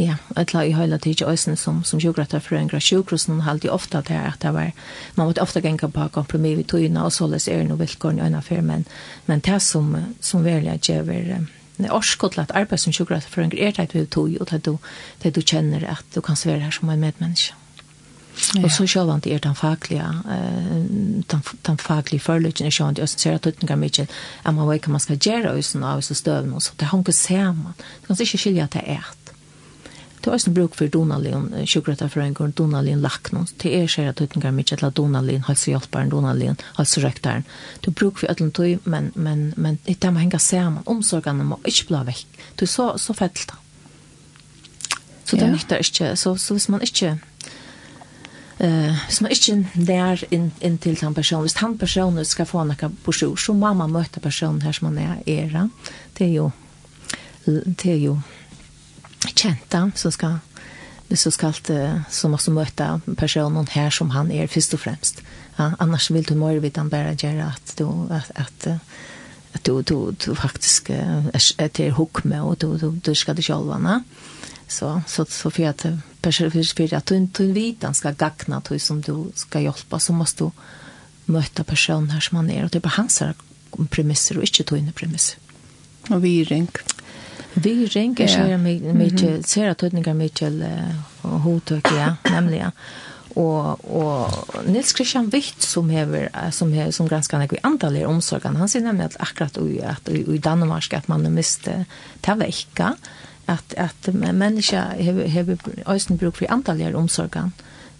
Ja, etla i høyla heila tidsi òsne som, som sjukrattar for en grad sjukrusen halde ofta til at det var, man måtte ofte genka på kompromi vi tøyna og så såles er noe vilkårn i øyne for, men, men det som, som verlig gjever orskot til at arbeid som sjukrattar for en grad er teit vi tøy og teit du, det du kjenner at du kan svera her som en medmenneske. Ja. Og så sjølvant er den faglige, uh, den, faglige forløkken er sjølvant, og så ser jeg tøtninger mye, at man vet hva man skal gjøre i sånne så støvn, og så det har hun ikke sammen. Du kan ikke skilje at det er et. Det er også en bruk for Donalien, sjukkerettet for en gang, Donalien laknon. Det er skjer at høytningar mye til Donalien, helsehjelperen, Donalien, halsrøktaren. Det er bruk for ætlen tøy, men, men, men det må henge sammen. Omsorgene må ikke bli vekk. Det er så, så fett da. Så det er nytter ikke. Så, så hvis man ikke eh uh, som är inte där in in till han person Hvis han personen ska få några brosjyr så mamma möter personen här som man är era det är ju det är ju kjente så skal så skal det, så måste möta personen här som han är först och främst. Ja, annars vill du mer vid bara göra att du att, att att du du du faktiskt är till hook med och du du, du ska det själva så så så för att för för att du inte vet han ska gagna till som du ska hjälpa så måste du möta personen här som han är och det är på hans premisser och inte tog in premisser. Och vi ring. Vi ringer så är mycket ser att tydningar mycket hotök ja nämligen och och Nils Christian Wicht som hever, som är som ganska nära antal i omsorgen han säger nämligen att akkurat i att i Danmark att man måste ta vecka att att människa har häver ösen bruk för antal i omsorgen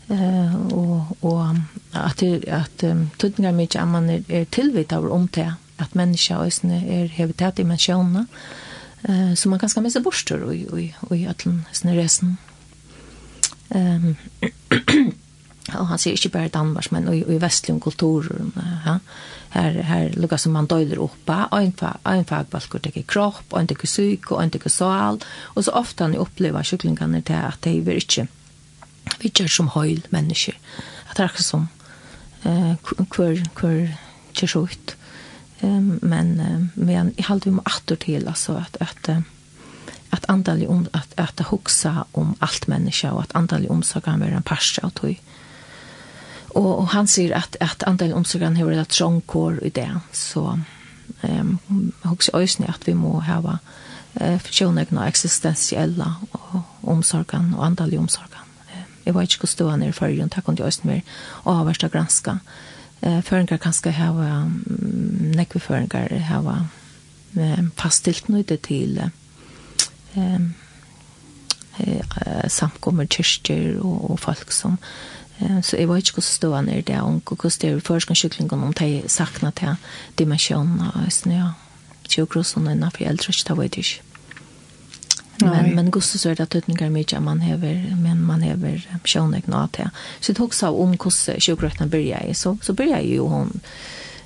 eh och och att det att tydningar mycket man är tillvitad om det att människa ösen är häver tät i eh så man kanske missa borster och och och i allan såna resen. Ehm och han ser inte bara Danmark men och i västlig kultur ja. Här här lukar som man döjler uppa en en fagbaskur det kropp och inte psyk och inte sal och så ofta ni upplever kycklingarna det att det är inte vi som höjl människor att det är som eh kvar kvar tjejsjukt. Um, men um, men i halt vi må åter till alltså att att att antal om att att huxa om allt människa och att antal om så kan vara en pascha och tog. Och, och han säger att att antal omsorgan har ett trångkor i det så ehm um, huxa ösnä att vi må ha eh förtjänna existentiella och omsorgan och antal omsorgan. Jag vet inte hur stor han är för att jag kunde ösni mer avvärsta granska. Eh eh føringar kanskje hava nekve føringar hava eh, fast tilknyttet til eh eh samkommer kyrkjer og, og folk som eh, så jeg var ikke hvordan stående er det og hvordan det er forskningskyklingen om de sakna til dimensjonen og snø. Tjokrosen innenfor eldre, det vet jeg ikke. Men men gosse så är det att utnyttja mycket man häver men man häver sjönäck nå at Så det också om kosse sjögrötna börjar i så så börjar ju hon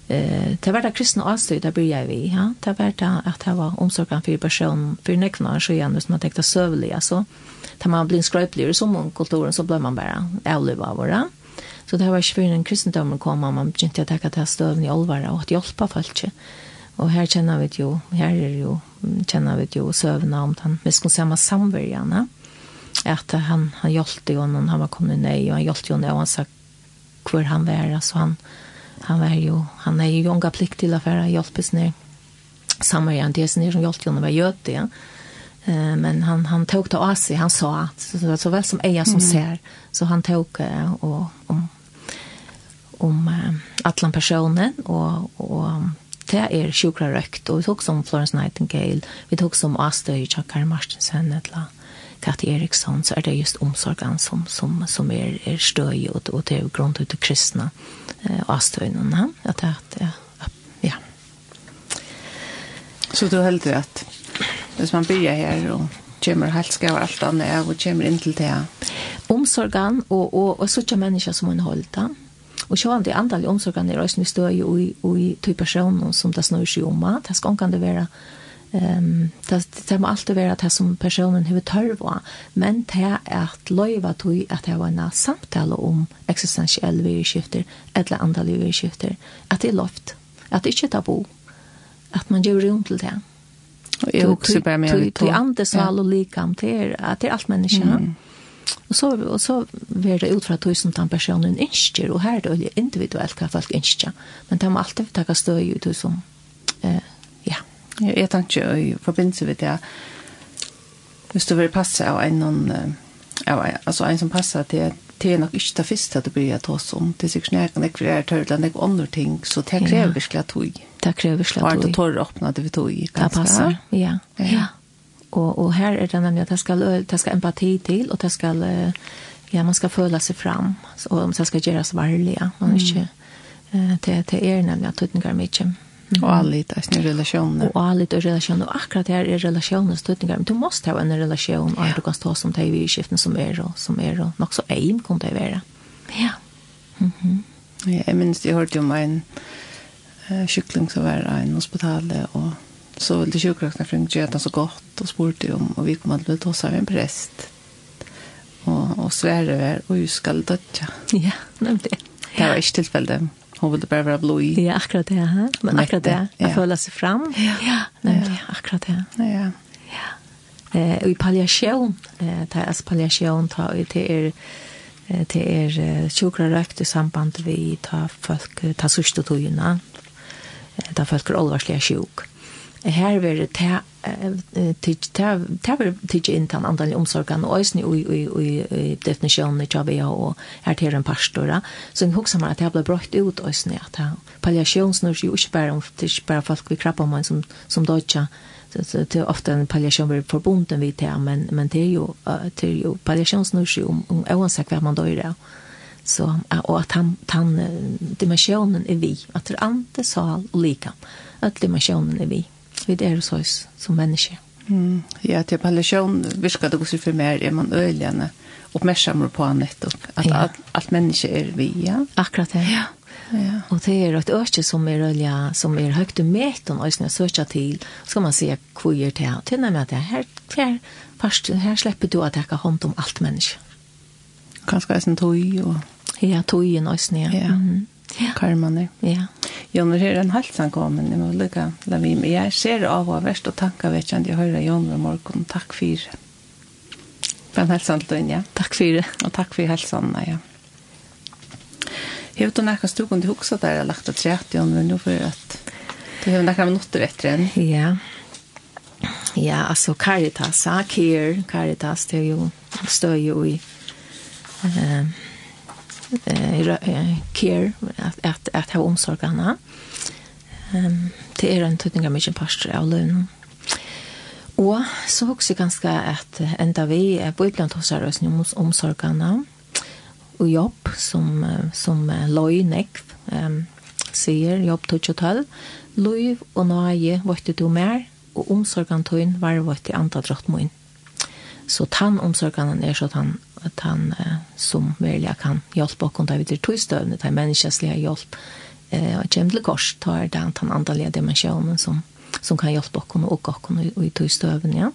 eh det var det kristna avstöd där börjar vi ja. Det var det att det var omsorgen för person för nekna så igen som man tänkte sövliga så tar man blir skräpligare som kulturen så blir man bara ärliga vara så det var ju för en kristendomen kom man begynte att ta stövn i olvara och att hjälpa folk Og her kjenner vi jo, her er jo, kjenner vi jo søvnene om han miskunnsamma samverjarna. at han, han hjelpte jo når han var kommet ned, og han hjelpte jo når han sa hvor han var. så han, han var jo, han er jo unga plikt til å være hjelpes ned. Samverjan, det er sånn som hjälpte honom var gjøte, ja. Eh, men han, han tok det av seg, han sa at, så, så vel som eier som mm. ser. Så han tog og om, om uh, allan personen og, og det er sjukra røkt, og vi tok som Florence Nightingale, vi tok som Astøy, Jakar Marstensen, eller Kati Eriksson, så er det just omsorgen som, som, som er, er støy, og, og det er grunn til det kristne eh, Astøyene, at det er, ja. Så du heldur at hvis man byrjar her og kommer helt skal alt annet, og kommer inn til det? Omsorgen, og, og, og, og så ikke mennesker som hun holder Og sjåan det antall omsorgene er også støy og i i to personer som det snur seg om. Det skal ikke være Um, det det må alltid være det som personen hur törva men det er at løyva tog at det var en samtale om eksistensielle virkskifter, eller andre virkskifter, at det er loft at det ikke er tabu at man gjør rundt til det. Og jeg också bare med att ta er andre all och likam till att det er alt människa. Mm Og så, og så ver det ut fra tusen den personen innskjer, og her er det individuelt hva folk innskjer. Men de må alltid takka støy ut som, eh, ja. Jeg tenker i forbindelse med det, hvis du vil passe av en noen, av, altså en som passer til det er nok ikke det første at du blir ta oss om Det er sikkert når jeg kan ikke være tørre enn jeg andre ting, så det krever virkelig at tog. Det krever virkelig at tog. Og at det tørre åpnet det vi tog. Det passer, ja. Ja. ja. Og, og här är det nämligen att det ska det skal empati till och det ska ja man ska føle sig fram og om så ska varlig, ja. man mm. inte eh till till er nämligen att er mye. Mm. Och alla lite i relationer. Och alla lite i relationer. Och akkurat här er relationer støtninger. Men du måste ha en relation och du kan stå som det i skiften som är og som är og nok så eim kan det vara. Ja. Mm -hmm. ja jeg minns, jag hörde om en uh, kykling som var en hospital och så ville kyrkrockna för inte göra så gott och spurte om och vi kom att bli tossa med en präst. Och, och svära var och hur ska det Ja, nämligen. Det var inte tillfälle. Hon ville bara vara blod Ja, akkurat det. Ha? Men akkurat det. Att följa sig fram. Ja, ja nämligen. Akkurat det. Ja, ja. ja. Eh, i palliation, eh, det är palliation, det är det är sjukra rökt i samband vi ta folk, ta sørste togene, ta folk er olvarslige sjuk her ver det te ta ta ver tich inn tan andan omsorgan og isni og og definitionen i Chavia og her til en pastora så en hugsa man at det blir brått ut isni at ta palliationsnur jo ikkje berre om tich berre folk vi krabba om som som dodja det er ofte en palliation blir förbunden vid til men, men det jo ju, det palliasjon snur jo om, om oavsett vad man dör. Så, og at han, han, dimensionen er vi, at det er ante, sal og lika, at dimensionen er vi vi er hos oss som menneske. Mm. Ja, til palliasjon virker det også for mer er man øyene oppmerksammer på nettopp. At ja. alt, alt menneske er vi, ja. Akkurat det. Ja. Ja. Og det er et øyne som er rölja som er är högt i mätan och snö söka till. skal man se kvier till att tänna med att her, her, først, her slipper du at jeg kan hånd om alt menneske. Kanskje er det en tog, og... ja, tog i en øyne, Ja. ja. Mm. -hmm ja. karmene. Ja. Jon, det er en halv sang kommet, jeg må lykke la vi med. Jeg ser av og verst og tanker vet ikke, jeg hører Jon og morgen, takk for det. For en den sang til ja. Takk for det. Og takk for halsan, ja. Hevur du nakka stúkun til hugsa der lagt at sett Jon, men nå for at du har nakka minuttir eftir enn. Ja. Ja, altså Caritas, Care, Caritas, det er jo, støy jo i, Uh, eh care att att att ha omsorg om Ehm det är en tutninga mycket pastor av lön. Och så också ganska att ända vi är på ibland hos oss nu måste omsorgarna och jobb som som lojnek ehm säger jobb till hotell. lov och nöje vart du mer och omsorgan tog var vart i andra drott. Så tannomsorgene er så han, at han eh, som velja kan hjelpe oss, da vi til togstøvnet, da menneskeslige hjelp, eh, og kommer til kors, tar det den andalige dimensjonen som, som kan hjelpe oss og oss i togstøvnet, ja.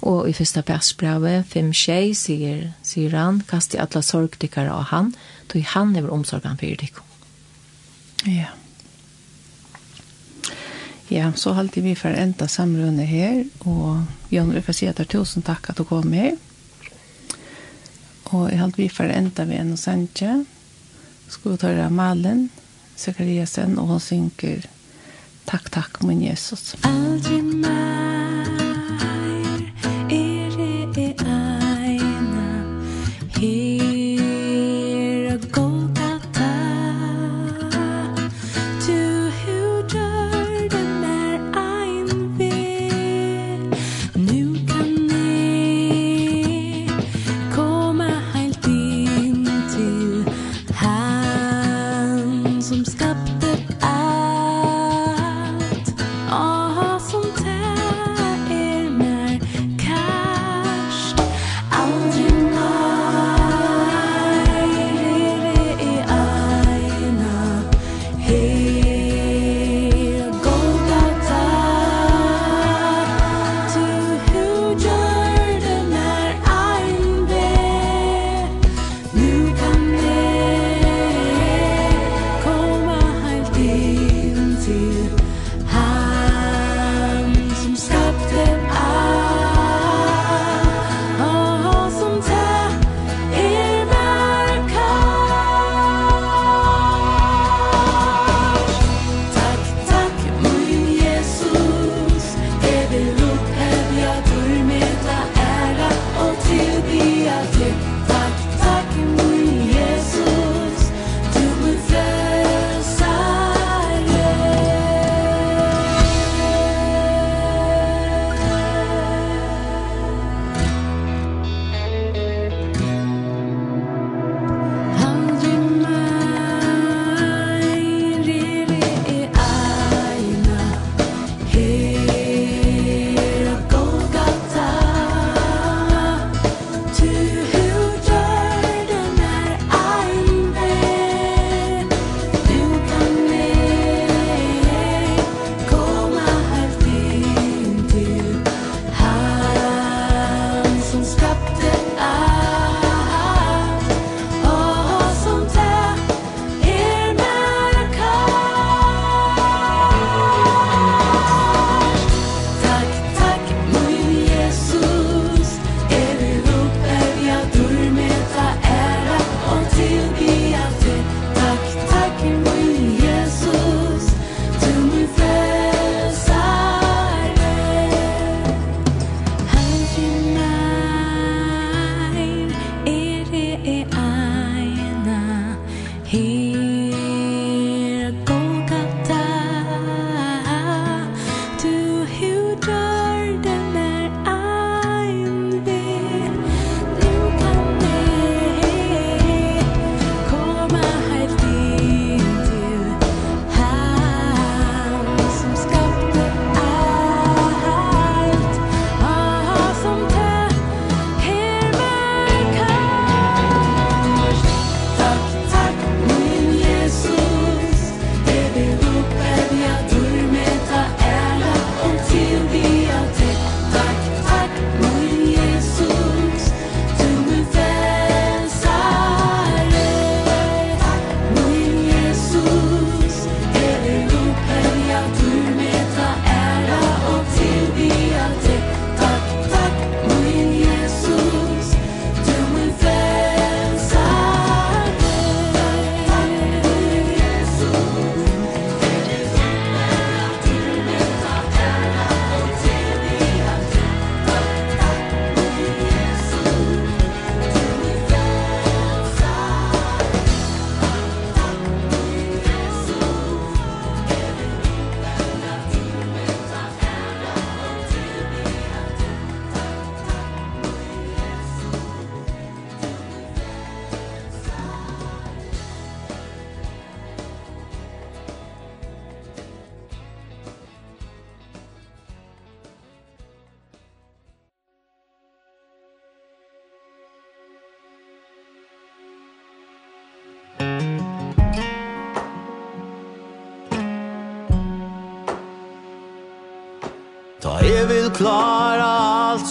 Og i første persbrevet, fem tjej, sier, sier han, kast i alle sorgdykkere av han, tog han over omsorgen for dykkene. Ja. Yeah. Ja, så halte vi for enda samrunde her, og Jan vi får si at det er tusen takk at du kom med. Og jeg halte vi for enda ved en og sendtje. Skulle ta det av Malen, Sekariasen, og hun synker Takk, takk, min Jesus. Aldri mer.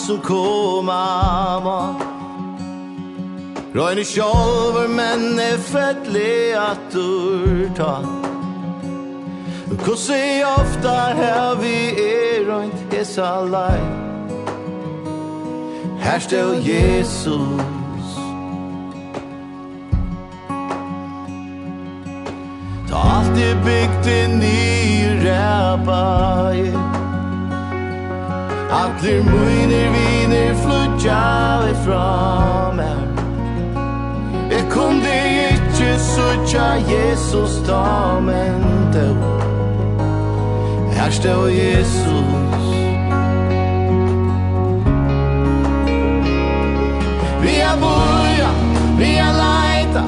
som koma må Røyne sjolver, men er fettlig at urta Kossi ofta her vi er røynt hesa lei. Her stå Jesus. Ta alt er bygd i nye ræpa Atler munir viner flutja vi fra mer Jeg kunde ikkje sutja Jesus da men då Her stod Jesus. Vi er boja, vi er leita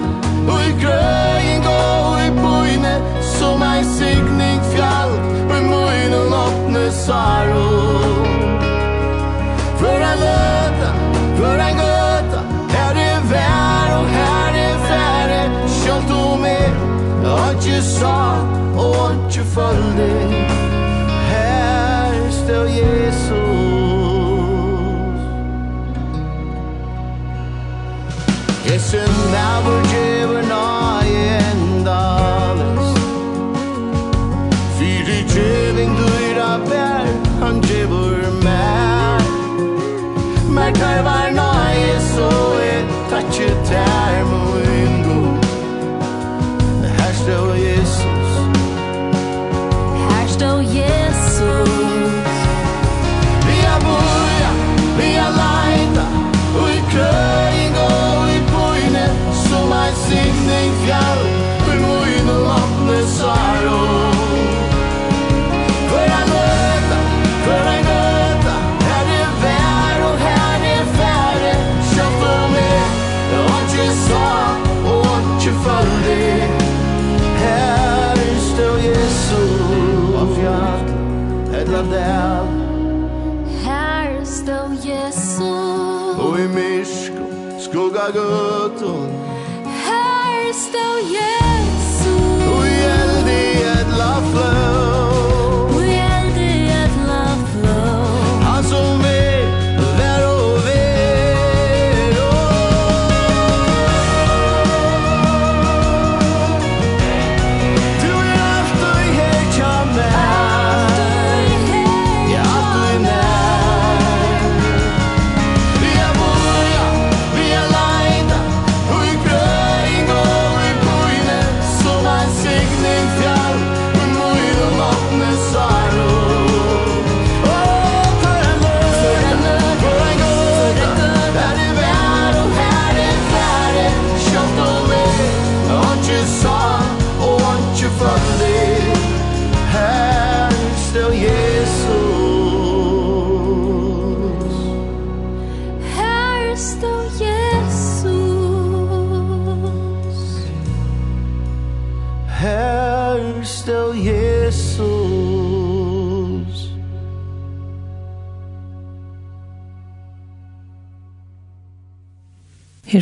Og i grøyen går i bojne Som ei signing fjall Og i munnen åpne saror Göta, Göra Göta Här är vär och här är färre Kjönt och med Ånti sa och ånti följde. Här står Jesus. Jesu navur djevur navur Kaj var nøye så er Takk vaga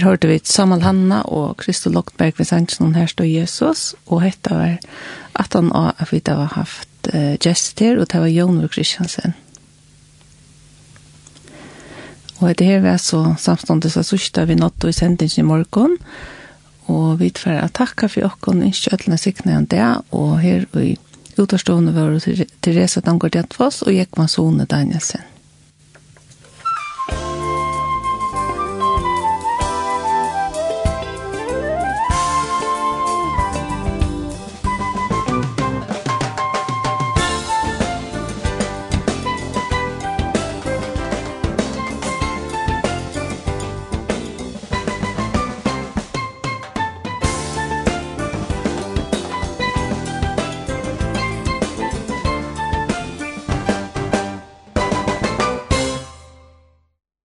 hørte vi Samal Hanna og Kristo Loktberg ved sannsyn om her står Jesus, og hette var at han og at vi da var haft uh, gester, og det var Jonur Kristiansen. Og det her var så samståndet så sørste vi nått og i sendingen i morgen, og vi tverre takka for åkken, ikke øtlende sikne enn det, og her i utårstående var Therese Dangård Jentfoss og Jekman Sone Danielsen.